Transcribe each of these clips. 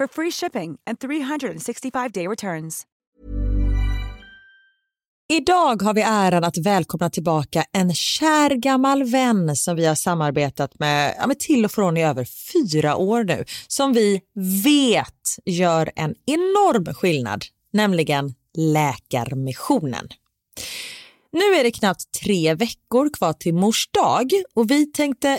for free shipping and 365-day returns. Idag har vi äran att välkomna tillbaka en kär gammal vän som vi har samarbetat med, ja, med till och från i över fyra år nu, som vi vet gör en enorm skillnad, nämligen Läkarmissionen. Nu är det knappt tre veckor kvar till mors dag och vi tänkte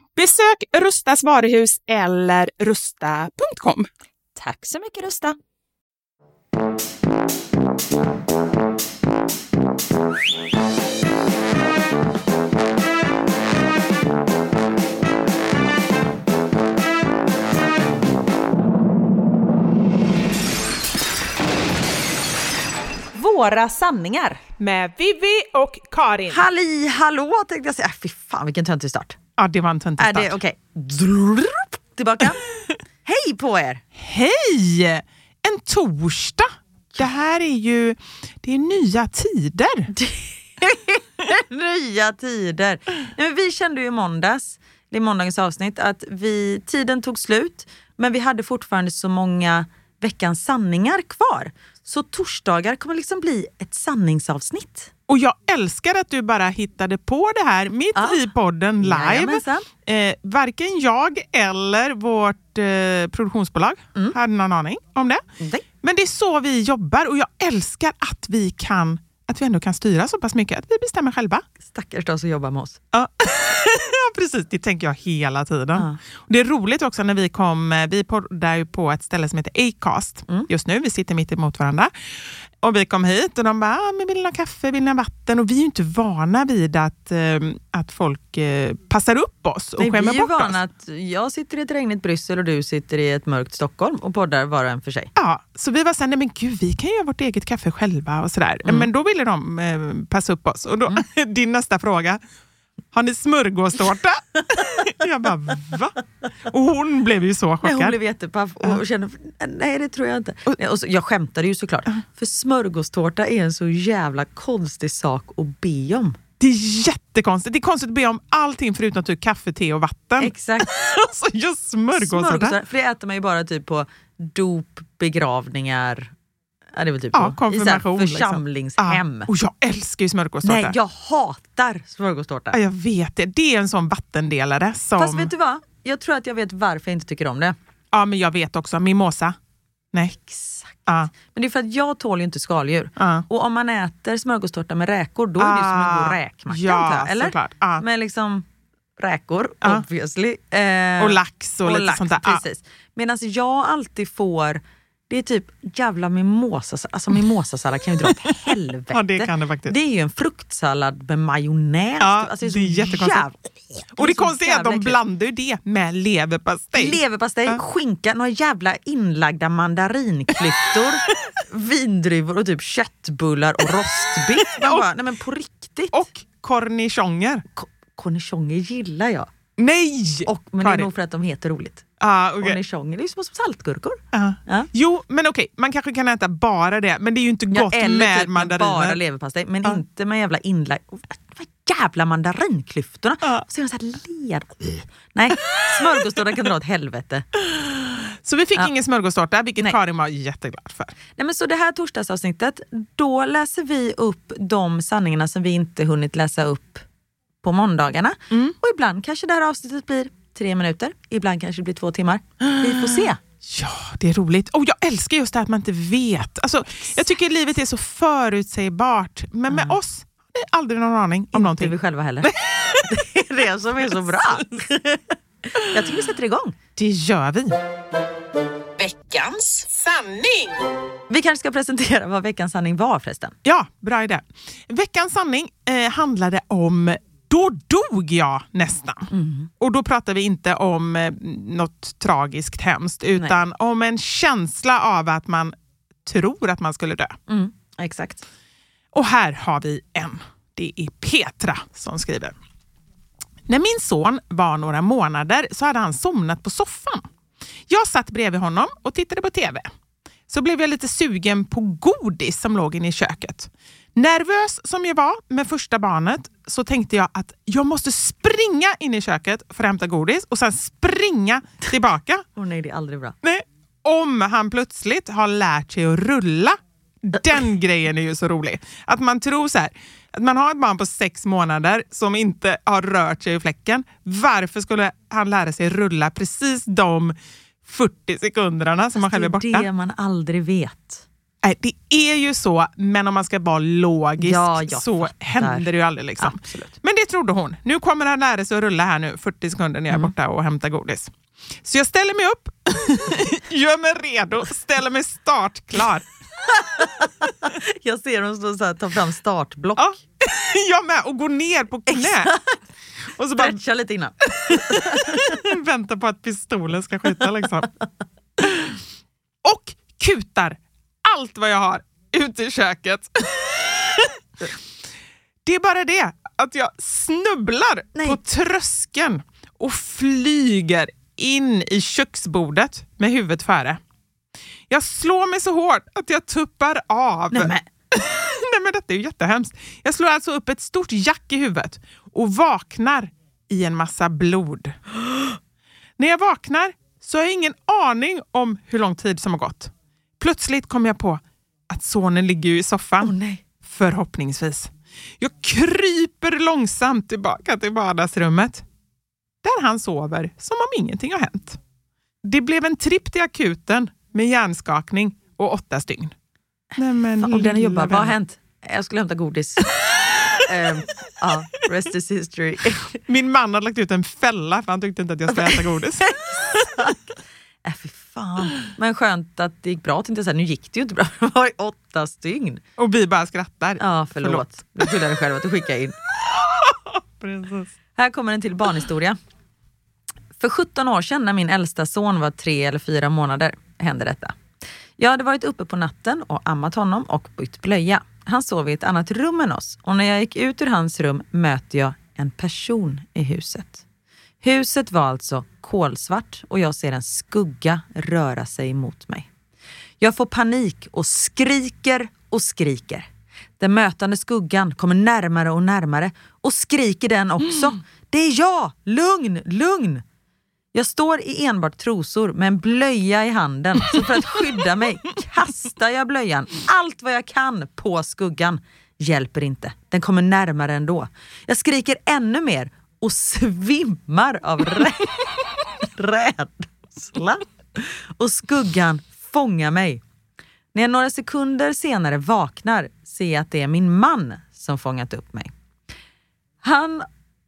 Besök Rustas varuhus eller rusta.com. Tack så mycket Rusta! Våra sanningar. Med Vivi och Karin. Halli hallå tänkte jag säga. Äh, Fy fan vilken töntig start. Ja, det var en töntig Är start. okej? Tillbaka. Hej på er! Hej! En torsdag. Det här är ju det är nya tider. Nya tider. Nej, men vi kände ju i måndags, det är måndagens avsnitt, att vi, tiden tog slut men vi hade fortfarande så många veckans sanningar kvar. Så torsdagar kommer liksom bli ett sanningsavsnitt. Och jag älskar att du bara hittade på det här mitt Ja. i podden live. Eh, varken jag eller vårt eh, produktionsbolag Mm. hade någon aning om det. Nej. Men det är så vi jobbar och jag älskar att vi kan att vi ändå kan styra så pass mycket att vi bestämmer själva. Stackars de som jobbar med oss. Ja, precis. Det tänker jag hela tiden. Och Det är roligt också när vi kom, eh, vi poddar ju på ett ställe som heter Acast Mm. just nu. Vi sitter mitt emot varandra. Och vi kom hit och de bara, ah, men vill ni ha kaffe, vill ni ha vatten? Och vi är ju inte vana vid att, eh, att folk eh, passar upp oss och Nej, vi skämmer är ju bort vana oss. att jag sitter i ett regnigt Bryssel och du sitter i ett mörkt Stockholm och poddar var och en för sig. Ja, så vi var såhär, nej men gud vi kan göra vårt eget kaffe själva och sådär. Mm. Men då ville de eh, passa upp oss. Och då, din nästa fråga, har ni smörgåstårta? jag bara, va? Och hon blev ju så Nej, chockad. hon blev jättepaff och kände, nej det tror jag inte. Nej, Och så, jag skämtade ju såklart, för smörgåstårta är en så jävla konstig sak att be om. Det är jättekonstigt. Det är konstigt att be om allting förutom typ kaffe, te och vatten. Exakt. alltså just smörgåstårta. Smörgåstårta, för det äter man ju bara typ på dop, begravningar, ja, det är väl typ Ja, på, i konfirmation. liksom. församlingshem. Ja. Och jag älskar ju smörgåstårta. Nej, jag hatar smörgåstårta. Ja, jag vet det. Det är en sån vattendelare som... Fast vet du vad? Jag tror att jag vet varför jag inte tycker om det. Ja, men jag vet också. Mimosa. Nej. Exakt. Ja. Men det är för att jag tål ju inte skaldjur. Ja. Och om man äter smörgåstårta med räkor, då är det som en god Ah, räkmacka. ja, eller? såklart. Ja. Med liksom räkor, obviously. Eh, Och lax och, lite lax, sånt där. Precis. Medan jag alltid får, det är typ jävla mimosas, alltså mimosasallad kan ju dra åt helvete. Ja, det kan det faktiskt. Det är ju en fruktsallad med majonnäs. Ja, alltså, det är jättekonstigt. jävla- Och det är konstiga är att de blandar ju det med leverpastej. Leverpastej, Ja. skinka, några jävla inlagda mandarinklyftor vindruvor och typ köttbullar och rostbiff. Man bara, nej men på riktigt. Och cornichoner. Cornichoner gillar jag. Nej! Och, men det är Karin. nog för att de heter roligt. Ah, okej. Cornichoner, det är ju som saltgurkor. Ja. Jo, men okej, man kanske kan äta bara det, men det är ju inte gott Ja, med typ mandariner. bara leverpastej, men Ja. inte med jävla inlagd... Jävla mandarinklyftorna. Ja. Så är de så led... Nej, smörgåstårta kan dra åt helvete. Så vi fick Ja. ingen smörgåstårta, vilket Nej. Karin var jätteglad för. Nej, men så det här torsdagsavsnittet, då läser vi upp de sanningarna som vi inte hunnit läsa upp på måndagarna. Mm. Och ibland kanske det här avsnittet blir tre minuter, ibland kanske det blir två timmar. Vi får se. Ja, det är roligt. Och jag älskar just det här att man inte vet. Alltså, jag tycker livet är så förutsägbart, men med oss har vi aldrig någon aning om Inte någonting. vi själva heller. det är det som är så bra. Jag tycker vi sätter igång. Det gör vi. Veckans sanning. Vi kanske ska presentera vad veckans sanning var förresten. Ja, bra idé. Veckans sanning eh, handlade om då dog jag nästan. Och då pratar vi inte om eh, något tragiskt hemskt utan om en känsla av att man tror att man skulle dö. Mm, exakt. Och här har vi en. Det är Petra som skriver. När min son var några månader så hade han somnat på soffan. Jag satt bredvid honom och tittade på TV. Så blev jag lite sugen på godis som låg inne i köket. Nervös som jag var med första barnet så tänkte jag att jag måste springa in i köket för att hämta godis och sen springa tillbaka. Åh nej, det är aldrig bra. Nej, om han plötsligt har lärt sig att rulla. Den grejen är ju så rolig. Att man tror så här, att man har ett barn på sex månader som inte har rört sig i fläcken. Varför skulle han lära sig rulla precis de 40 sekunderna som man själv är det borta? är det man aldrig vet. Nej, det är ju så, men om man ska vara logisk Ja, så fattar. händer det ju aldrig. Liksom. Absolut. Men det trodde hon. Nu kommer han lära sig att rulla här nu 40 sekunder när jag är Mm. borta och hämtar godis. Så jag ställer mig upp, gör mig redo, ställer mig startklar. Jag ser dem stå så här, ta fram startblock. Ja, jag med och går ner på knä. Och så bara Stretcha lite innan. väntar på att pistolen ska skjuta. Liksom. Och kutar allt vad jag har ute i köket. Det är bara det att jag snubblar Nej. på tröskeln och flyger in i köksbordet med huvudet före. Jag slår mig så hårt att jag tuppar av. Nej, men, Nej men detta är ju jättehemskt. Jag slår alltså upp ett stort jack i huvudet och vaknar i en massa blod. När jag vaknar så har jag ingen aning om hur lång tid som har gått. Plötsligt kom jag på att sonen ligger ju i soffan. åh nej. Förhoppningsvis. Jag kryper långsamt tillbaka till vardagsrummet där han sover som om ingenting har hänt. Det blev en tripp till akuten med hjärnskakning och åtta stygn. Nej, men Fan, och den jobbar. Vad har hänt? Jag skulle hämta godis. Ehm, ja, rest is history. Min man hade lagt ut en fälla för han tyckte inte att jag skulle äta godis. Äh, fan. Men skönt att det gick bra. Tänkte jag. Nu gick det ju inte bra. Det var ju åtta stygn. Och vi bara skrattar. Ja, förlåt. Du skyller dig själv att du skickade in. Precis. Här kommer en till barnhistoria. För 17 år sedan när min äldsta son var tre eller fyra månader hände detta. Jag hade varit uppe på natten och ammat honom och bytt blöja. Han sov i ett annat rum än oss och när jag gick ut ur hans rum möter jag en person i huset. Huset var alltså kolsvart och jag ser en skugga röra sig mot mig. Jag får panik och skriker och skriker. Den mötande skuggan kommer närmare och närmare och skriker den också. Det är jag! Lugn, lugn! Jag står i enbart trosor med en blöja i handen så för att skydda mig kastar jag blöjan allt vad jag kan på skuggan. Hjälper inte, den kommer närmare ändå. Jag skriker ännu mer och svimmar av rä- rädsla. Och skuggan fångar mig. När jag några sekunder senare vaknar ser jag att det är min man som fångat upp mig. Han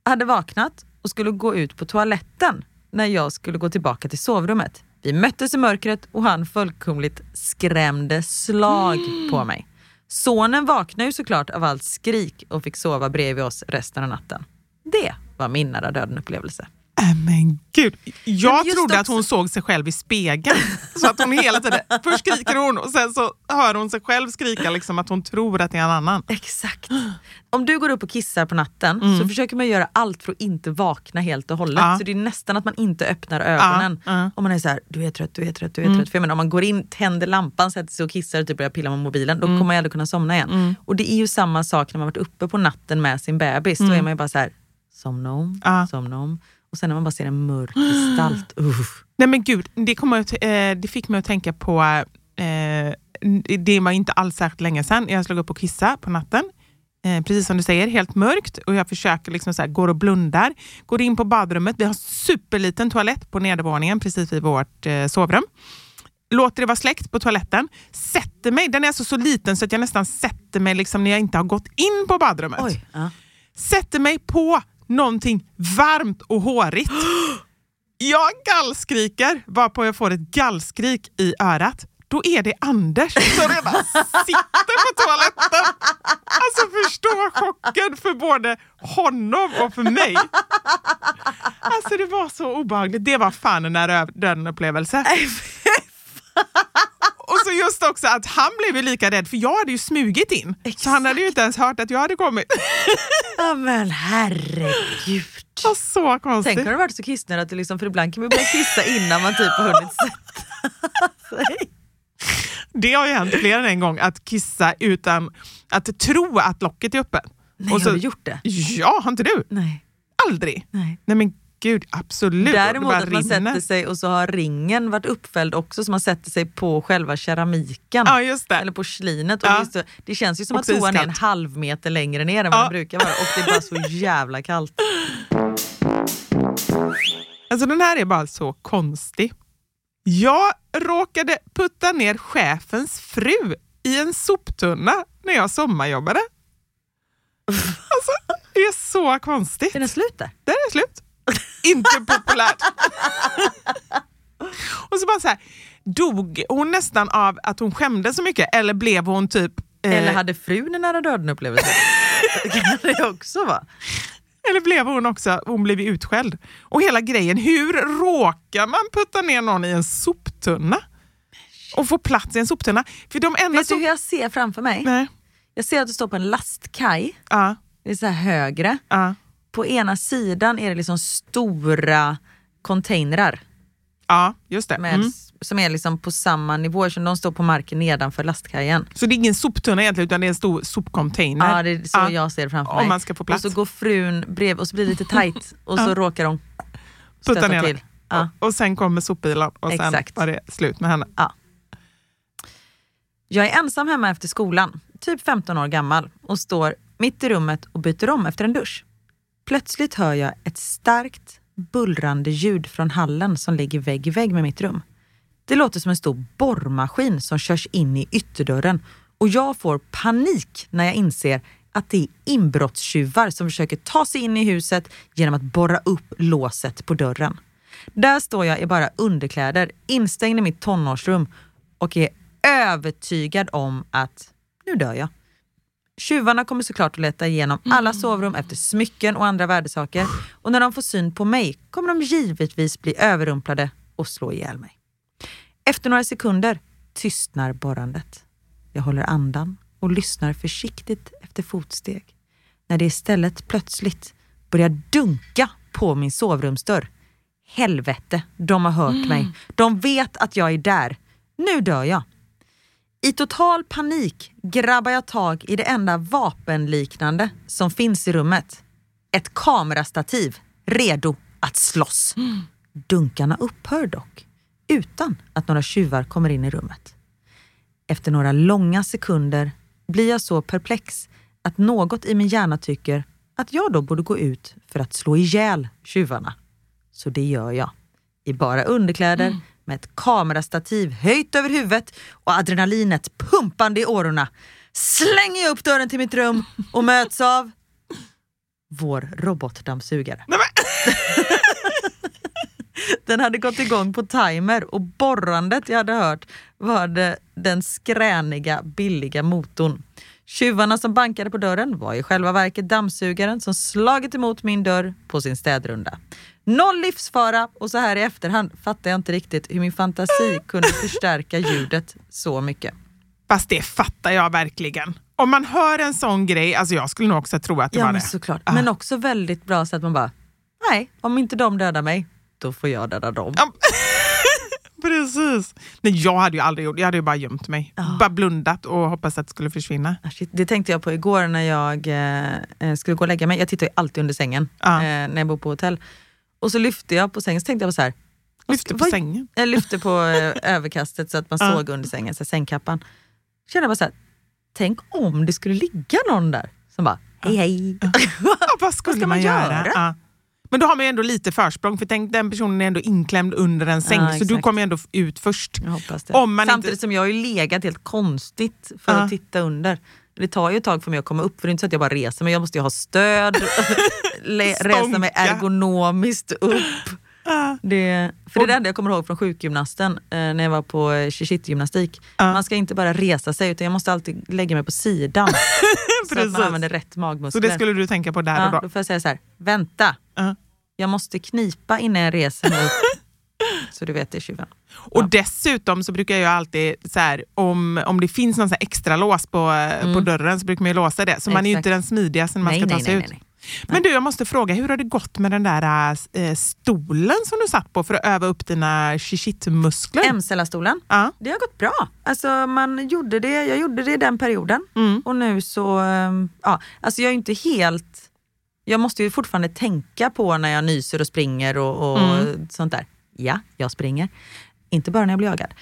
hade vaknat och skulle gå ut på toaletten när jag skulle gå tillbaka till sovrummet. Vi möttes i mörkret och han fullkomligt skrämde slag på mig. Sonen vaknade ju såklart av allt skrik och fick sova bredvid oss resten av natten. Det var min nära döden upplevelse. Äh, men gud, jag men trodde att hon såg sig själv i spegeln. Så att hon hela tiden, först skriker hon och sen så hör hon sig själv skrika liksom att hon tror att det är en annan. Exakt. Om du går upp och kissar på natten så försöker man göra allt för att inte vakna helt och hållet. Mm. Ja. Så det är nästan att man inte öppnar ögonen. Ja, ja. Om man är så här, du är trött, du är trött, du Mm. är trött. För jag menar, om man går in, tänder lampan, sätter sig och kissar och typ börjar pilla med mobilen, Mm. då kommer man aldrig kunna somna igen. Och det är ju samma sak när man varit uppe på natten med sin bebis. Då är man ju bara så här, somna om. Ja. somna om. Och sen när man bara ser en mörk gestalt, uff. Nej men gud, det, kom att, eh, det fick mig att tänka på, eh, det var inte alls särskilt länge sedan, jag slog upp och kissa på natten. Eh, precis som du säger, helt mörkt och jag försöker liksom så här, går och blundar. Går in på badrummet, vi har superliten toalett på nedervåningen precis vid vårt eh, sovrum. Låter det vara släckt på toaletten, sätter mig, den är alltså så liten så att jag nästan sätter mig liksom när jag inte har gått in på badrummet. Oj. Ja. Sätter mig på någonting varmt och hårigt. Jag gallskriker, varpå jag får ett gallskrik i örat. Då är det Anders som redan sitter på toaletten. Alltså förstå chocken för både honom och för mig. Alltså det var så obehagligt. Det var fan en nära döden upplevelse. Och så just också att han blev ju lika rädd för jag hade ju smugit in. Så han hade ju inte ens hört att jag hade kommit. ja men herregud. Var så konstigt. Tänk har du varit så kissnödig att du liksom, för ibland kan man börja kissa innan man typ har hunnit sätta sig. Det har ju hänt fler än en gång att kissa utan att tro att locket är öppet. Nej, Och så- har du gjort det? Ja, har inte du? Nej. Aldrig? Nej. Nej men gud, absolut. Däremot att man rinner. sätter sig och så har ringen varit uppfälld också så man sätter sig på själva keramiken. Ja, just det. Eller porslinet. Och Ja. det, det känns ju som Också att toan är en halv meter längre ner än vad Ja. den brukar vara och det är bara så jävla kallt. Alltså den här är bara så konstig. Jag råkade putta ner chefens fru i en soptunna när jag sommarjobbade. Alltså, det är så konstigt. Är den slut där? Där är det slut. Inte populärt. och så bara så här, dog hon nästan av att hon skämdes så mycket eller blev hon typ... eh, Eller hade frun en nära döden upplevelse? Det kan det också vara. eller blev hon också, hon blev utskälld. Och hela grejen, hur råkar man putta ner någon i en soptunna? Och få plats i en soptunna? För de enda Vet du hur jag ser framför mig? Nej. Jag ser att du står på en lastkaj, Ja, det är så här högre. ja, På ena sidan är det liksom stora containrar ja, just det. med, Mm. som är liksom på samma nivå som de står på marken nedanför lastkajen. Så det är ingen soptunna egentligen utan det är en stor sopcontainer. Ja, det är så Ja. jag ser det framför Om mig. man ska få plats. Och så går frun bredvid och så blir det lite tajt och så Ja. råkar hon stöta ner till. Ja. Och, och sen kommer sopbilen och sen Exakt. var det slut med henne. Ja. Jag är ensam hemma efter skolan, typ 15 år gammal och står mitt i rummet och byter om efter en dusch. Plötsligt hör jag ett starkt bullrande ljud från hallen som ligger vägg i vägg med mitt rum. Det låter som en stor borrmaskin som körs in i ytterdörren och jag får panik när jag inser att det är inbrottstjuvar som försöker ta sig in i huset genom att borra upp låset på dörren. Där står jag i bara underkläder, instängd i mitt tonårsrum och är övertygad om att nu dör jag. Tjuvarna kommer såklart att leta igenom alla sovrum efter smycken och andra värdesaker och när de får syn på mig kommer de givetvis bli överrumplade och slå ihjäl mig. Efter några sekunder tystnar borrandet. Jag håller andan och lyssnar försiktigt efter fotsteg. När det istället plötsligt börjar dunka på min sovrumsdörr. Helvete, de har hört mig. De vet att jag är där. Nu dör jag. I total panik grabbar jag tag i det enda vapenliknande som finns i rummet. Ett kamerastativ redo att slåss. Dunkarna upphör dock utan att några tjuvar kommer in i rummet. Efter några långa sekunder blir jag så perplex att något i min hjärna tycker att jag då borde gå ut för att slå ihjäl tjuvarna. Så det gör jag. I bara underkläder mm med ett kamerastativ höjt över huvudet och adrenalinet pumpande i årorna slänger jag upp dörren till mitt rum och möts av vår robotdammsugare. Den hade gått igång på timer och borrandet jag hade hört var den skräniga billiga motorn. Tjuvarna som bankade på dörren var i själva verket dammsugaren som slagit emot min dörr på sin städrunda. Noll livsfara och så här i efterhand fattar jag inte riktigt hur min fantasi kunde förstärka ljudet så mycket. Fast det fattar jag verkligen. Om man hör en sån grej, alltså jag skulle nog också tro att det Ja var men det. såklart. Men också väldigt bra så att man bara, nej om inte de dödar mig, då får jag döda dem. Ja, Precis. Nej, jag hade ju aldrig gjort Jag hade ju bara gömt mig. Bara blundat och hoppats att det skulle försvinna. Ah, Det tänkte jag på igår när jag eh, skulle gå och lägga mig. Jag tittar ju alltid under sängen Ja. eh, när jag bor på hotell. Och så lyfte jag på sängen, så tänkte jag så här. vad Lyfte på vad- sängen. Jag lyfte på eh, överkastet så att man såg under sängen, så sängkappan. Kände jag bara så här, tänk om det skulle ligga någon där som bara, hej hej. Ja, vad skulle ska man, man göra? göra? Men då har man ju ändå lite försprång, för tänk den personen är ändå inklämd under en säng, Ja, så du kommer ju ändå ut först. Om man Samtidigt inte- som jag har ju legat helt konstigt för Ja. att titta under. Det tar ju ett tag för mig att komma upp, för det är inte så att jag bara reser mig. Jag måste ju ha stöd, resa mig ergonomiskt upp. Ja. Det, för det är det enda jag kommer ihåg från sjukgymnasten eh, när jag var på eh, gymnastik Ja. Man ska inte bara resa sig utan jag måste alltid lägga mig på sidan. så att man använder rätt Så magmuskler. det skulle du tänka på där ja, och då? då får jag säga så här, vänta. Ja. Jag måste knipa innan jag reser mig upp. Så du vet det tjuven. Och dessutom så brukar jag alltid, så här, om, om det finns någon extra lås på, på dörren så brukar man ju låsa det. Så man är ju Mm. Exakt. inte den smidigaste när man Nej, ska ta nej, sig nej, ut. nej, Men du, jag måste fråga, hur har det gått med den där äh, stolen som du satt på för att öva upp dina shishit-muskler? M-cellastolen. Ja. Det har gått bra. Alltså man gjorde det, jag gjorde det i den perioden. Mm. Och nu så, ehm, ja, alltså jag är inte helt... Jag måste ju fortfarande tänka på när jag nyser och springer och, och Mm. sånt där. Ja, jag springer. Inte bara när jag blir jagad.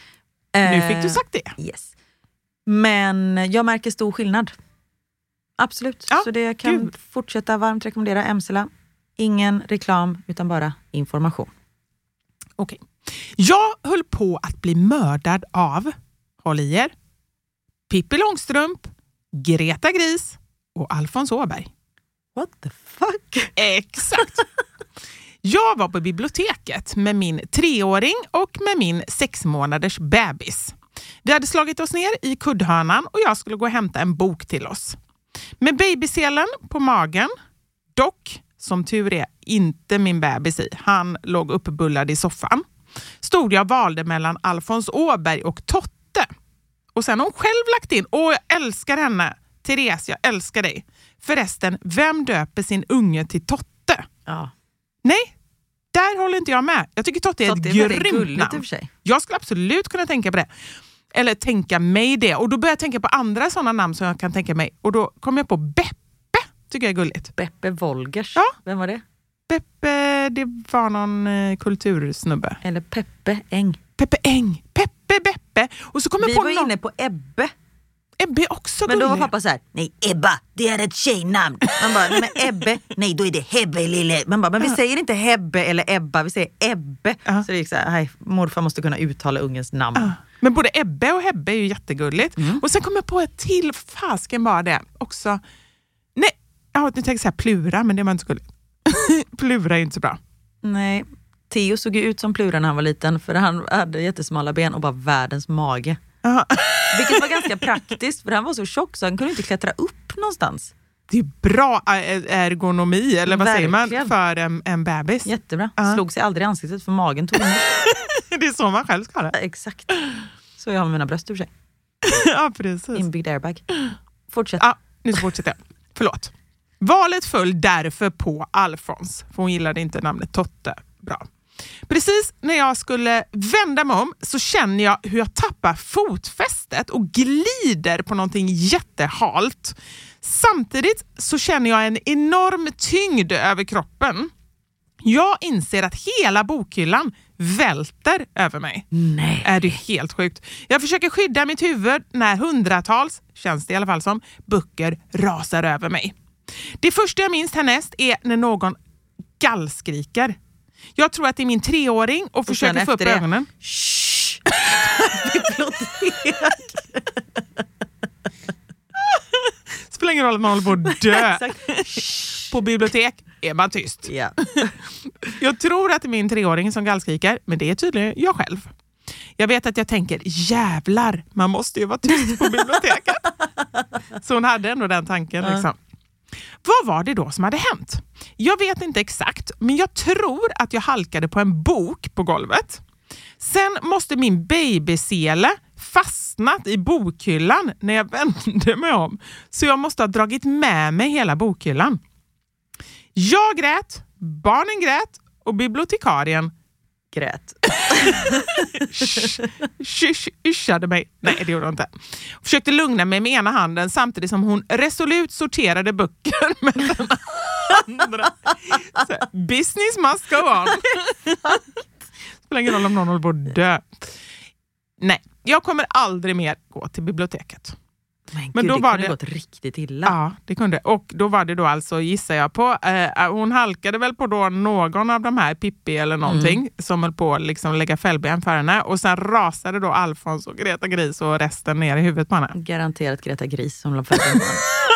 Nu fick Eh, du sagt det. Yes. Men jag märker stor skillnad. Absolut. Ja, så det kan gud. fortsätta varmt rekommendera Emsela. Ingen reklam utan bara information. Okej. Jag höll på att bli mördad av, håll i er, Pippi Långstrump, Greta Gris och Alfons Åberg. What the fuck? Exakt. Jag var på biblioteket med min treåring och med min sex månaders bebis. Vi hade slagit oss ner i kuddhörnan och jag skulle gå och hämta en bok till oss. Med babyselen på magen, dock som tur är inte min bebis i, han låg uppbullad i soffan, stod jag och valde mellan Alfons Åberg och Totte. Och sen har hon själv lagt in, åh jag älskar henne, Therese jag älskar dig. Förresten, vem döper sin unge till Totte? Ja. Nej, där håller inte jag med. Jag tycker Totte är ett grymt namn. Jag skulle absolut kunna tänka på det. Eller tänka mig det. Och då börjar jag tänka på andra sådana namn som jag kan tänka mig. Och då kom jag på Beppe. Tycker jag är gulligt. Beppe Wolgers. Ja. Vem var det? Beppe, det var någon eh, kultursnubbe. Eller Peppe Eng. Peppe Eng. Peppe Beppe. Och så kom jag Vi på var någon... inne på Ebbe. Ebbe är också Men då var gullig. pappa så här, nej Ebba, det är ett tjejnamn. Man bara, nej men Ebbe, nej då är det Hebbe lille. Man bara, men vi säger inte Hebbe eller Ebba, vi säger Ebbe. Ja. Så det gick så här, morfar måste kunna uttala ungens namn. Men både Ebbe och Hebbe är ju jättegulligt. Mm. Och sen kom jag på ett till, fasken var det också. Nej, jag tänkte säga Plura, men det var inte så gulligt. Plura är ju inte så bra. Nej, Theo såg ju ut som Plura när han var liten för han hade jättesmala ben och bara världens mage. Vilket var ganska praktiskt för han var så tjock så han kunde inte klättra upp någonstans. Det är bra er- ergonomi, eller vad säger man, Verkligen. för en, en bebis. Jättebra. Ja. Slog sig aldrig i ansiktet för magen tog emot. Det är så man själv ska ha det. Exakt. Så jag har med mina bröst för sig. Ja, precis. Inbyggd airbag. Fortsätt. Ja, nu fortsätter jag. Förlåt. Valet föll därför på Alfons, för hon gillade inte namnet Totte. Bra. Precis när jag skulle vända mig om så känner jag hur jag tappar fotfästet och glider på någonting jättehalt. Samtidigt så känner jag en enorm tyngd över kroppen. Jag inser att hela bokhyllan välter över mig. Nej. Är det helt sjukt? Jag försöker skydda mitt huvud när hundratals, känns det i alla fall som, böcker rasar över mig. Det första jag minns härnäst är när någon gallskriker. Jag tror att det är min treåring och, Och försöker få upp det, ögonen. Shh. Bibliotek. Spelar ingen roll om man håller på att dö. På bibliotek är man tyst. Ja. Jag tror att det är min treåring som gallskriker, men det är tydligen jag själv. Jag vet att jag tänker, jävlar, man måste ju vara tyst på biblioteket. Så hon hade ändå den tanken. Liksom. Vad var det då som hade hänt? Jag vet inte exakt, men jag tror att jag halkade på en bok på golvet. Sen måste min babysele fastnat i bokhyllan när jag vände mig om, så jag måste ha dragit med mig hela bokhyllan. Jag grät, barnen grät och bibliotekarien Grät. yschade mig. Nej, det gjorde hon inte. Försökte lugna mig med ena handen samtidigt som hon resolut sorterade böcker med den andra. Så, business must go on. Spelar ingen roll om någon håller på att dö. Nej, jag kommer aldrig mer gå till biblioteket. Men, men gud, då det var kunde det gått riktigt illa. Ja, det kunde. Och då var det då alltså, gissar jag på, eh, hon halkade väl på då någon av de här, Pippi eller någonting, mm. som höll på att liksom lägga fällben för henne. Och sen rasade då Alfons och Greta Gris och resten ner i huvudet på henne. Garanterat Greta Gris som la fällben på henne.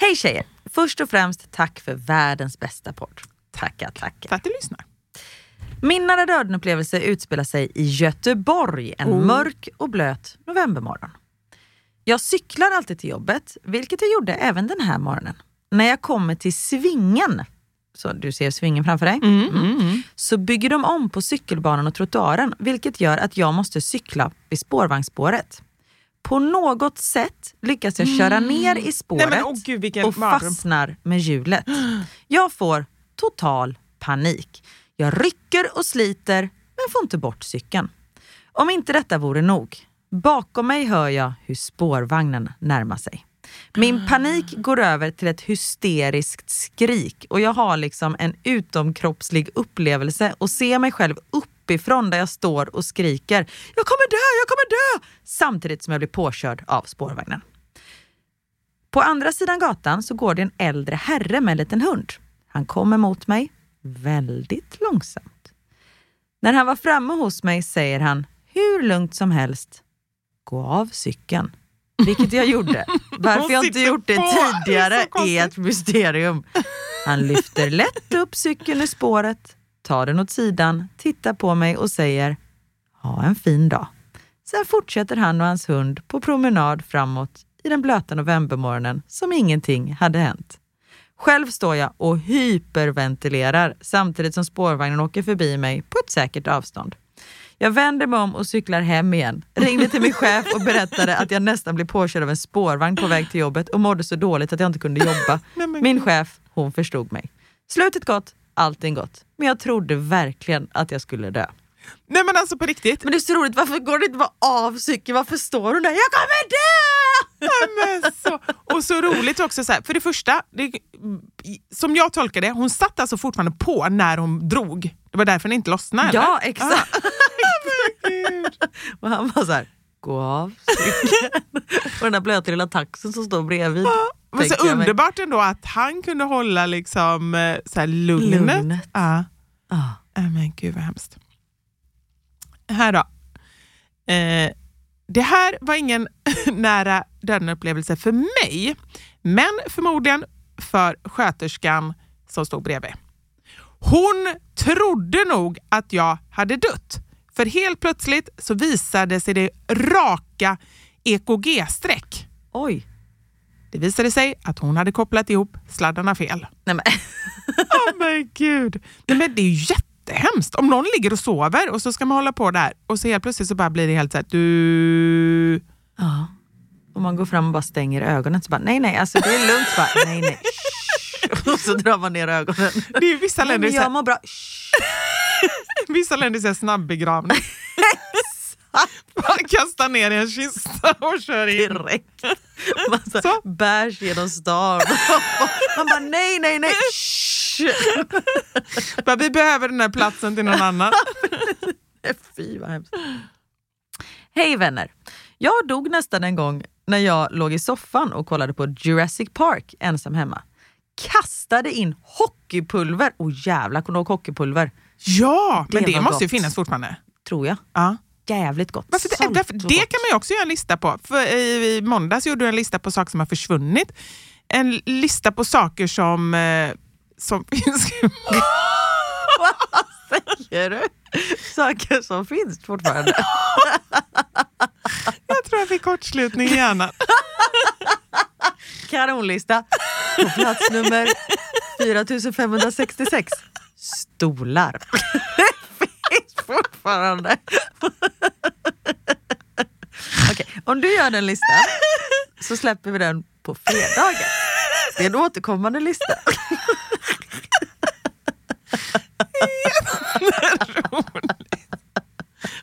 Hej tjejer! Först och främst tack för världens bästa podd. Tackar, tackar. För att du lyssnar. Min nära döden-upplevelse utspelar sig i Göteborg en oh. mörk och blöt novembermorgon. Jag cyklar alltid till jobbet, vilket jag gjorde även den här morgonen. När jag kommer till Svingen, så du ser Svingen framför dig, mm, mm, mm. så bygger de om på cykelbanan och trottoaren, vilket gör att jag måste cykla vid spårvagnsspåret. På något sätt lyckas jag köra mm. ner i spåret Nej, men, oh, Gud, och fastnar med hjulet. Jag får total panik. Jag rycker och sliter men får inte bort cykeln. Om inte detta vore nog, bakom mig hör jag hur spårvagnen närmar sig. Min panik går över till ett hysteriskt skrik och jag har liksom en utomkroppslig upplevelse och ser mig själv uppifrån där jag står och skriker “Jag kommer dö, jag kommer dö!” samtidigt som jag blir påkörd av spårvagnen. På andra sidan gatan så går det en äldre herre med en liten hund. Han kommer mot mig väldigt långsamt. När han var framme hos mig säger han hur lugnt som helst “Gå av cykeln” vilket jag gjorde. Varför jag inte gjort det tidigare är ett mysterium. Han lyfter lätt upp cykeln ur spåret, tar den åt sidan, tittar på mig och säger ha en fin dag. Sen fortsätter han och hans hund på promenad framåt i den blöta novembermorgonen som ingenting hade hänt. Själv står jag och hyperventilerar samtidigt som spårvagnen åker förbi mig på ett säkert avstånd. Jag vänder mig om och cyklar hem igen. Ringde till min chef och berättade att jag nästan blev påkörd av en spårvagn på väg till jobbet och mådde så dåligt att jag inte kunde jobba. Min chef, hon förstod mig. Slutet gott, allting gott. Men jag trodde verkligen att jag skulle dö. Nej men alltså på riktigt. Men det är så roligt, varför går du inte bara av cykeln? Varför står du där? Jag kommer dö! men så, och så roligt också, så här, för det första, det, som jag tolkar det, hon satt alltså fortfarande på när hon drog. Det var därför den inte lossnade? Ja, exakt. Ah. och han var så här, gå av cykeln. och den där blöta lilla taxen som står bredvid. Var så underbart ändå att han kunde hålla liksom, eh, så här lugnet. Lugnet. Ja. Ah. Men gud vad hemskt. Här då. Eh, det här var ingen nära döden-upplevelse för mig, men förmodligen för sköterskan som stod bredvid. Hon trodde nog att jag hade dött, för helt plötsligt så visade sig det raka EKG-streck. Oj. Det visade sig att hon hade kopplat ihop sladdarna fel. Nej, men. Åh men gud. Nej, men det är ju jättehemskt. Om någon ligger och sover och så ska man hålla på där och så helt plötsligt så bara blir det helt såhär, du... Ja. Om man går fram och bara stänger ögonen så bara nej nej, alltså det är lugnt. Så bara, nej nej. Och så drar man ner ögonen. Det är vissa Nej, länder, men så här, jag mår bra. Vissa länder säger snabbbegravning. Bara kasta ner i en kista och kör in. Direkt. Man så, Så. bärs genom stan. Man bara nej nej nej. Bara, vi behöver den här platsen till någon annan. Fy vad hemskt. Hej vänner! Jag dog nästan en gång när jag låg i soffan och kollade på Jurassic Park ensam hemma. Kastade in hockeypulver. Oh jävlar, kommer du ihåg hockeypulver? Ja, men Det det var måste ju gott. finnas fortfarande. Tror jag. Ja. Jävligt gott. Varför det, och det kan man ju också göra en lista på. För i, I måndags gjorde du en lista på saker som har försvunnit. En lista på saker som, eh, som finns Säger du? Saker som finns fortfarande. Jag tror jag fick kortslutning i hjärnan. Kanonlista. På plats nummer 4566. Stolar. Fortfarande. Okej, om du gör den listan så släpper vi den på fredagar. Det är en återkommande lista.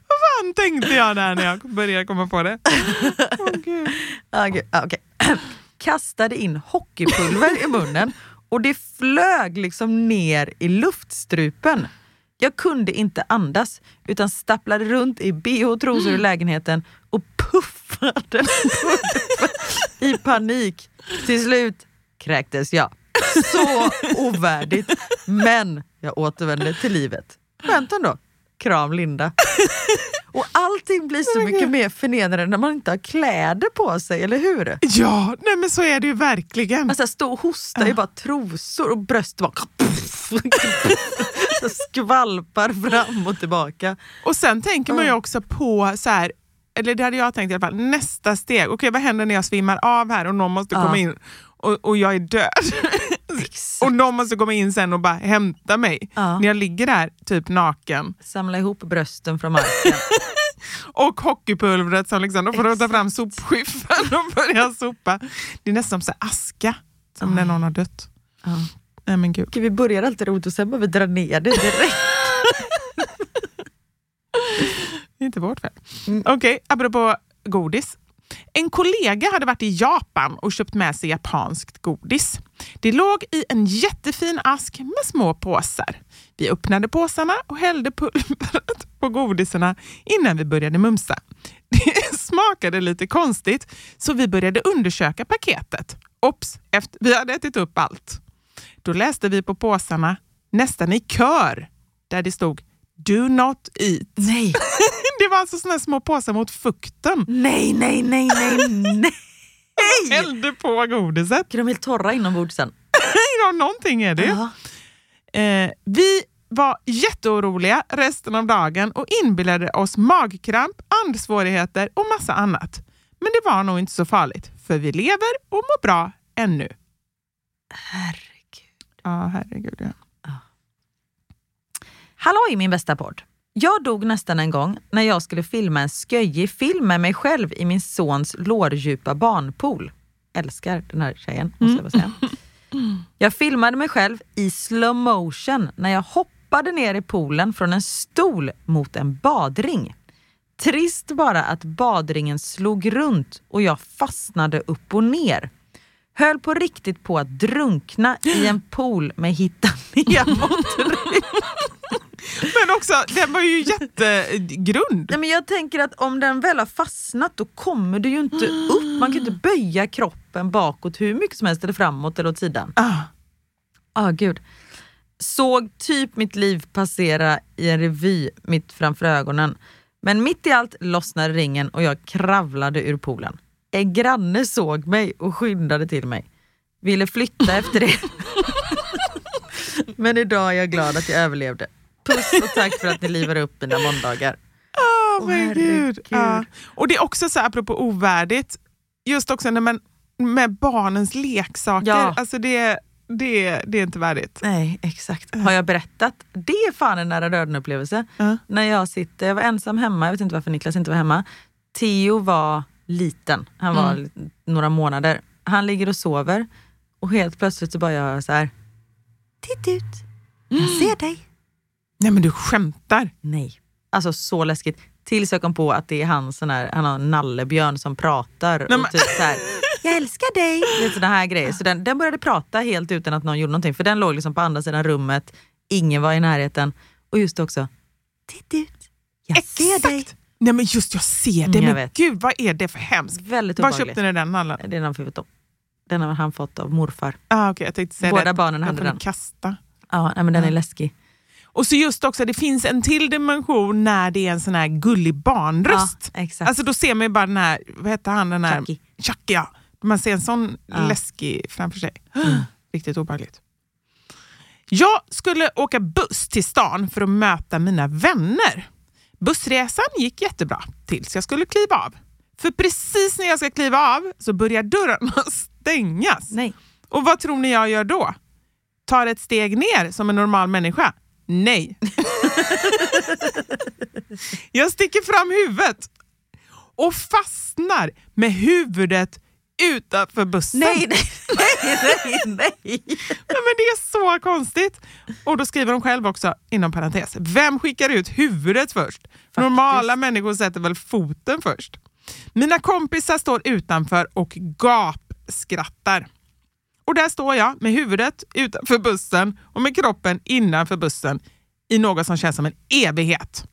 Vad fan tänkte jag där när jag började komma på det? Åh, Gud. Ah, gud, ah, okej. Kastade in hockeypulver i munnen och det flög liksom ner i luftstrupen. Jag kunde inte andas utan stapplade runt i bh och trosor i lägenheten och puffade i panik. Till slut kräktes jag. Så ovärdigt. Men jag återvände till livet. Skönt ändå. Kram Linda. Och allting blir så mycket mer förnedrande när man inte har kläder på sig, eller hur? Ja, nej men så är det ju verkligen. Alltså stå och hosta i bara trosor och bröst bara så skvalpar fram och tillbaka. Och sen tänker man ju också på så här, eller det hade jag tänkt i alla fall, nästa steg. Okej, vad händer när jag svimmar av här och någon måste Ja. komma in och, och jag är död? och någon måste komma in sen och bara hämta mig. Ja. När jag ligger där typ naken Samla ihop brösten från marken. och hockeypulvret som liksom, då får du ta fram sopskyffeln och börja sopa. Det är nästan som aska, som när någon har dött. Ja. Nej men gud. Okej, vi börjar alltid roligt och sen behöver vi dra ner det direkt. Det är inte vårt fel. Okej, apropå godis. En kollega hade varit i Japan och köpt med sig japanskt godis. Det låg i en jättefin ask med små påsar. Vi öppnade påsarna och hällde pulvret på godisarna innan vi började mumsa. Det smakade lite konstigt så vi började undersöka paketet. Ops, efter vi hade ätit upp allt. Då läste vi på påsarna nästan i kör där det stod Do not eat. Nej, Det var alltså såna små påsar mot fukten. nej, nej, nej, nej, nej. Hällde på godiset. Är de helt torra inombords sen? Ja, någonting är det. Ja. eh, Vi var jätteoroliga resten av dagen och inbillade oss magkramp, andsvårigheter och massa annat. Men det var nog inte så farligt, för vi lever och mår bra ännu. Herregud. Ja, herregud. Ja. Halloj min bästa podd! Jag dog nästan en gång när jag skulle filma en sköjig film med mig själv i min sons lårdjupa barnpool. Älskar den här tjejen, måste jag säga. Jag filmade mig själv i slow motion när jag hoppade ner i poolen från en stol mot en badring. Trist bara att badringen slog runt och jag fastnade upp och ner. Höll på riktigt på att drunkna i en pool med hitta mot Men också, den var ju jättegrund. Nej, men jag tänker att om den väl har fastnat då kommer du ju inte upp. Man kan inte böja kroppen bakåt hur mycket som helst eller framåt eller åt sidan. Ah. Ah, gud. Såg typ mitt liv passera i en revy mitt framför ögonen. Men mitt i allt lossnade ringen och jag kravlade ur poolen. En granne såg mig och skyndade till mig. Ville flytta efter det. Men idag är jag glad att jag överlevde. Puss och tack för att ni livar upp mina måndagar. Men herregud. gud. Ja. Och det är också så här, apropå ovärdigt, just också när man, med barnens leksaker, Ja. alltså det, det, det är inte värdigt. Nej, exakt. Har jag berättat? Det är fan en nära döden upplevelse. Ja. När jag sitter, jag var ensam hemma, jag vet inte varför Niklas inte var hemma. Theo var liten, han var li- några månader. Han ligger och sover och helt plötsligt så bara jag så här. Titt ut, jag ser dig. Nej men du skämtar. Nej. Alltså så läskigt. Tills jag kom på att det är han, sån här, han har en nallebjörn som pratar. men- och typ så här, jag älskar dig. Såna här grejer. Så den, den började prata helt utan att någon gjorde någonting. För den låg liksom på andra sidan rummet, ingen var i närheten. Och just också, titt ut, jag ser dig. Nej men just jag ser det, Mm, jag men vet. gud vad är det för hemskt? Väldigt Var köpte ni den nallen? Det är den han fått av. Den har han fått av morfar. Ah, okay, jag tänkte säga Båda det. barnen hade den. kasta. Ja, nej, men den är läskig. Och så just också, det finns en till dimension när det är en sån här gullig barnröst. Ja, exakt. Alltså då ser man ju bara den här, vad heter han, den här... Chucky. Chucky ja. Man ser en sån Ja. läskig framför sig. Riktigt obehagligt. Jag skulle åka buss till stan för att möta mina vänner. Bussresan gick jättebra tills jag skulle kliva av. För precis när jag ska kliva av så börjar dörrarna stängas. Nej. Och vad tror ni jag gör då? Tar ett steg ner som en normal människa? Nej. jag sticker fram huvudet och fastnar med huvudet utanför bussen. Nej, nej, nej, nej, nej. Men det är så konstigt. Och då skriver de själv också, inom parentes, vem skickar ut huvudet först? Normala människor sätter väl foten först? Mina kompisar står utanför och gapskrattar. Och där står jag med huvudet utanför bussen och med kroppen innanför bussen i något som känns som en evighet.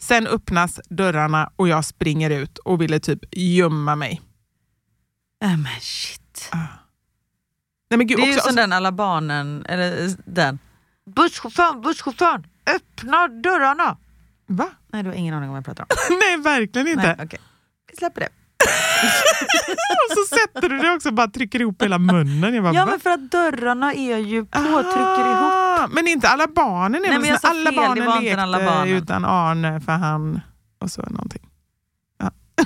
Sen öppnas dörrarna och jag springer ut och ville typ gömma mig. Äh, men shit. Nej, men gud, Det är ju också, som den alla barnen, eller den. Busschauffören, busschauffören, öppna dörrarna! Va? Nej, du har ingen aning om vad jag pratar om. Nej, verkligen inte. Nej, okej. Vi släpper det. Och så sätter du det också bara trycker ihop hela munnen. Jag bara, Ja, va? men för att dörrarna är ju på, trycker ihop. Ah, Men inte alla barnen. Är Nej, men jag sa alla fel, barnen lekte alla barnen. utan Arne för han och så någonting.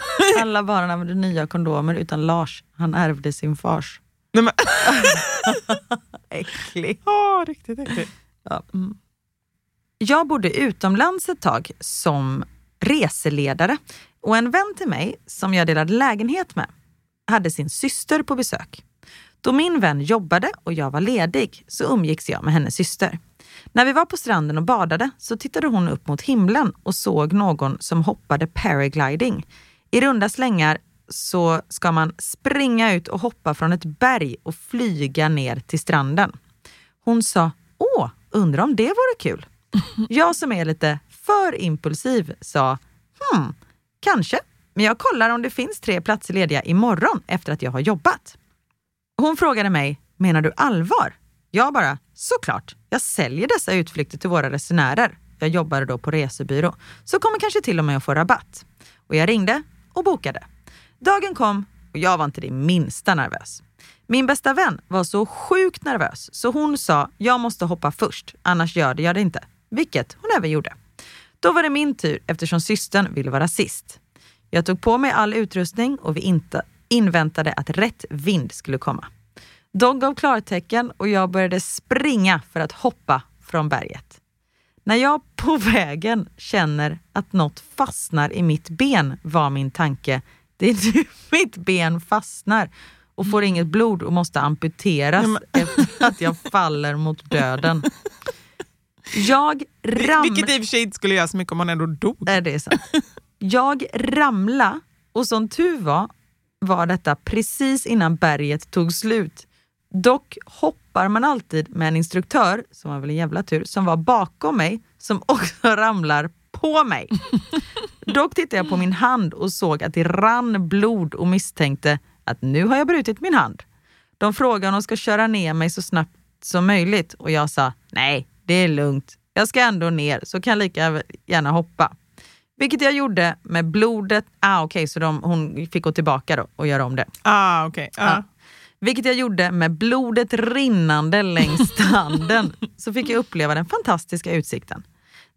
Alla barnen använder nya kondomer utan Lars. Han ärvde sin fars. Nej, men, Äcklig. åh, riktigt äckligt. Ja. Mm. Jag bodde utomlands ett tag som reseledare och en vän till mig som jag delade lägenhet med hade sin syster på besök. Då min vän jobbade och jag var ledig så umgicks jag med hennes syster. När vi var på stranden och badade så tittade hon upp mot himlen och såg någon som hoppade paragliding. I runda slängar så ska man springa ut och hoppa från ett berg och flyga ner till stranden. Hon sa, åh, undrar om det vore kul. Jag som är lite för impulsiv sa, hmm, kanske, men jag kollar om det finns tre platser lediga imorgon efter att jag har jobbat. Hon frågade mig, menar du allvar? Jag bara, såklart, jag säljer dessa utflykter till våra resenärer. Jag jobbade då på resebyrå, så kommer kanske till och med att få rabatt. Och jag ringde och bokade. Dagen kom och jag var inte det minsta nervös. Min bästa vän var så sjukt nervös så hon sa, jag måste hoppa först, annars gör det jag det inte. Vilket hon även gjorde. Då var det min tur eftersom systern ville vara sist. Jag tog på mig all utrustning och vi inte inväntade att rätt vind skulle komma. De gav klartecken och jag började springa för att hoppa från berget. När jag på vägen känner att något fastnar i mitt ben var min tanke, det är nu mitt ben fastnar och får inget blod och måste amputeras efter att jag faller mot döden. Jag ram... Vilket i och för sig inte skulle göra så mycket om hon ändå dog. Nej, det är sant. Jag ramla och som tur var var detta precis innan berget tog slut. Dock hoppar man alltid med en instruktör, som var väl en jävla tur, som var bakom mig, som också ramlar på mig. Dock tittade jag på min hand och såg att det rann blod och misstänkte att nu har jag brutit min hand. De frågade om de ska köra ner mig så snabbt som möjligt och jag sa nej, det är lugnt. Jag ska ändå ner så kan jag lika gärna hoppa. Vilket jag gjorde med blodet. Ah, Okej, okay, så de, hon fick gå tillbaka då och göra om det. Ah, okay. Ah. Ah. Vilket jag gjorde med blodet rinnande längs handen. så fick jag uppleva den fantastiska utsikten.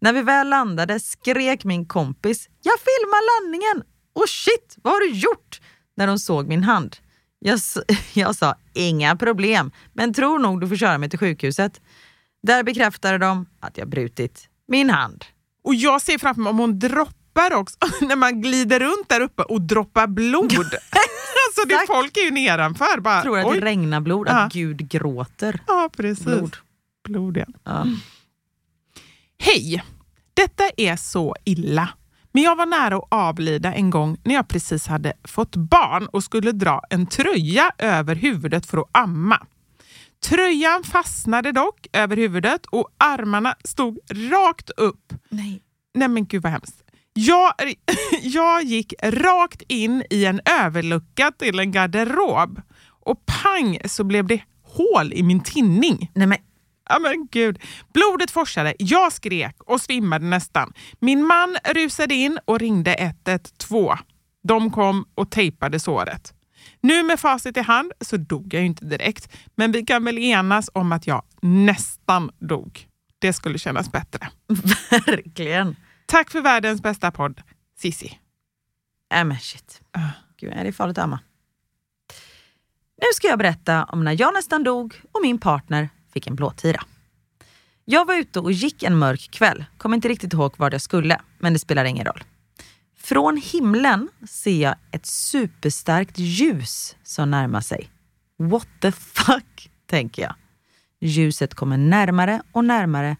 När vi väl landade skrek min kompis “Jag filmar landningen!” och “Shit, vad har du gjort?” när de såg min hand. Jag, jag sa “Inga problem, men tror nog du får köra mig till sjukhuset”. Där bekräftade de att jag brutit min hand. Och jag ser framför mig om hon droppar också, när man glider runt där uppe och droppar blod. alltså det, folk är ju nedanför. Bara, tror att oj. det regnar blod, att Gud gråter. Ja, precis. Blod. Blod, ja. ja. Hej! Detta är så illa. Men jag var nära att avlida en gång när jag precis hade fått barn och skulle dra en tröja över huvudet för att amma. Tröjan fastnade dock över huvudet och armarna stod rakt upp. Nej. Nej men gud vad hemskt. Jag, jag gick rakt in i en överlucka till en garderob och pang så blev det hål i min tinning. Nej men Ja men gud. Blodet forsade, jag skrek och svimmade nästan. Min man rusade in och ringde 112. De kom och tejpade såret. Nu med facit i hand så dog jag inte direkt, men vi kan väl enas om att jag nästan dog. Det skulle kännas bättre. Verkligen. Tack för världens bästa podd, Sissi. Äh men shit. Uh. Gud, är det farligt att amma? Nu ska jag berätta om när jag nästan dog och min partner fick en blåtira. Jag var ute och gick en mörk kväll, kommer inte riktigt ihåg vad jag skulle, men det spelar ingen roll. Från himlen ser jag ett superstarkt ljus som närmar sig. What the fuck, tänker jag. Ljuset kommer närmare och närmare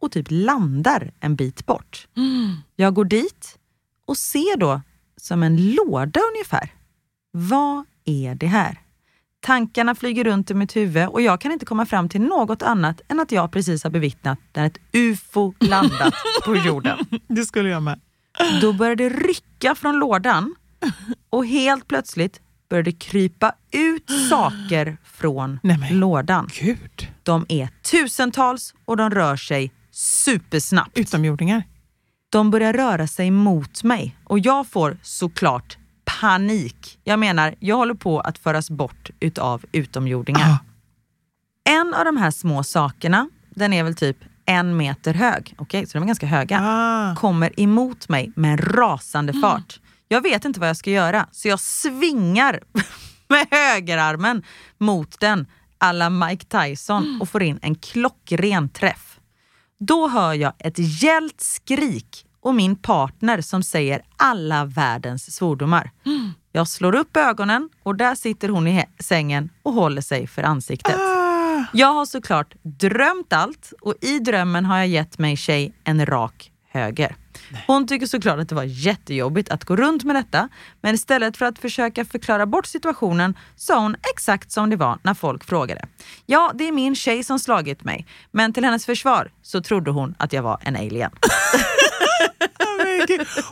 och typ landar en bit bort. Mm. Jag går dit och ser då som en låda ungefär. Vad är det här? Tankarna flyger runt i mitt huvud och jag kan inte komma fram till något annat än att jag precis har bevittnat när ett UFO landat på jorden. Det skulle jag med. Då började det rycka från lådan och helt plötsligt började det krypa ut saker från Nej, lådan. Gud. De är tusentals och de rör sig supersnabbt. Utomjordingar? De börjar röra sig mot mig och jag får såklart panik. Jag menar, jag håller på att föras bort utav utomjordingar. Ah. En av de här små sakerna, den är väl typ en meter hög, okej, okay, så de är ganska höga, ah. kommer emot mig med en rasande mm. fart. Jag vet inte vad jag ska göra, så jag svingar med högerarmen mot den alla Mike Tyson mm. och får in en klockren träff. Då hör jag ett gällt skrik och min partner som säger alla världens svordomar. Mm. Jag slår upp ögonen och där sitter hon i sängen och håller sig för ansiktet. Ah. Jag har såklart drömt allt och i drömmen har jag gett mig tjej en rak höger. Hon tycker såklart att det var jättejobbigt att gå runt med detta, men istället för att försöka förklara bort situationen sa hon exakt som det var när folk frågade. Ja, det är min tjej som slagit mig, men till hennes försvar så trodde hon att jag var en alien.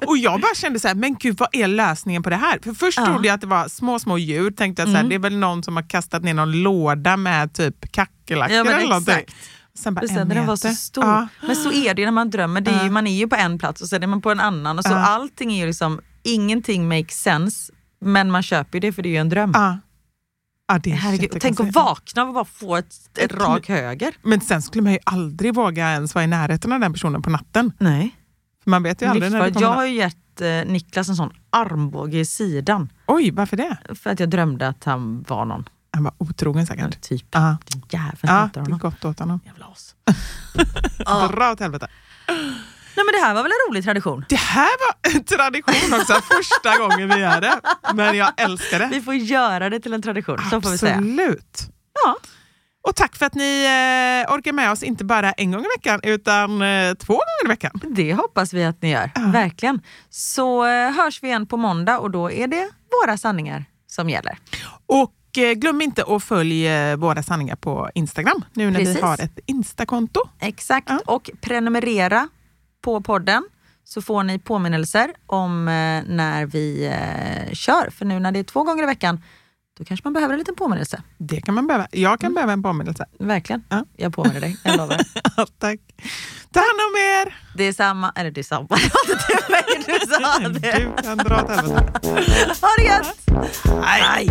och jag bara kände så här, men gud vad är lösningen på det här? För först ja. trodde jag att det var små, små djur. Tänkte jag så här, mm. det är väl någon som har kastat ner någon låda med typ kackerlackor ja, eller någonting. Sen bara Precis, en den var så stor. Ja. Men så är det när man drömmer. Det är, Man är ju på en plats och sen är man på en annan. Och så Allting är ju liksom, ingenting makes sense. Men man köper ju det för det är ju en dröm. Ja. Ja, det Herregud, tänk att vakna och bara få ett, ett rak höger. Men sen skulle man ju aldrig våga ens vara i närheten av den personen på natten. Nej. Man vet ju aldrig när det Jag har ju gett eh, Niklas en sån armbåge i sidan. Oj, varför det? För att jag drömde att han var någon. Han var otrogen säkert. Ja, typ. Uh. Jäveln ja, det är gott åt honom. Jävla as. Dra åt helvete. Nej men det här var väl en rolig tradition? Det här var en tradition också, första gången vi gör det. Men jag älskar det. Vi får göra det till en tradition, Absolut. så får vi säga. Absolut. Ja. Och tack för att ni eh, orkar med oss inte bara en gång i veckan utan eh, två gånger i veckan. Det hoppas vi att ni gör, ja. verkligen. Så eh, hörs vi igen på måndag och då är det våra sanningar som gäller. Och glöm inte att följa våra sanningar på Instagram nu när Precis. vi har ett Instakonto. Exakt, Ja. och prenumerera på podden så får ni påminnelser om eh, när vi eh, kör. För nu när det är två gånger i veckan, då kanske man behöver en liten påminnelse. Det kan man behöva. Jag kan behöva en påminnelse. Verkligen. Ja. Jag påminner dig, jag lovar. Ja, Tack. Ta hand om er! Det är samma, eller det är samma, det var inte till mig du sa det. Du kan dra åt helvete. Ha det gött! Hej!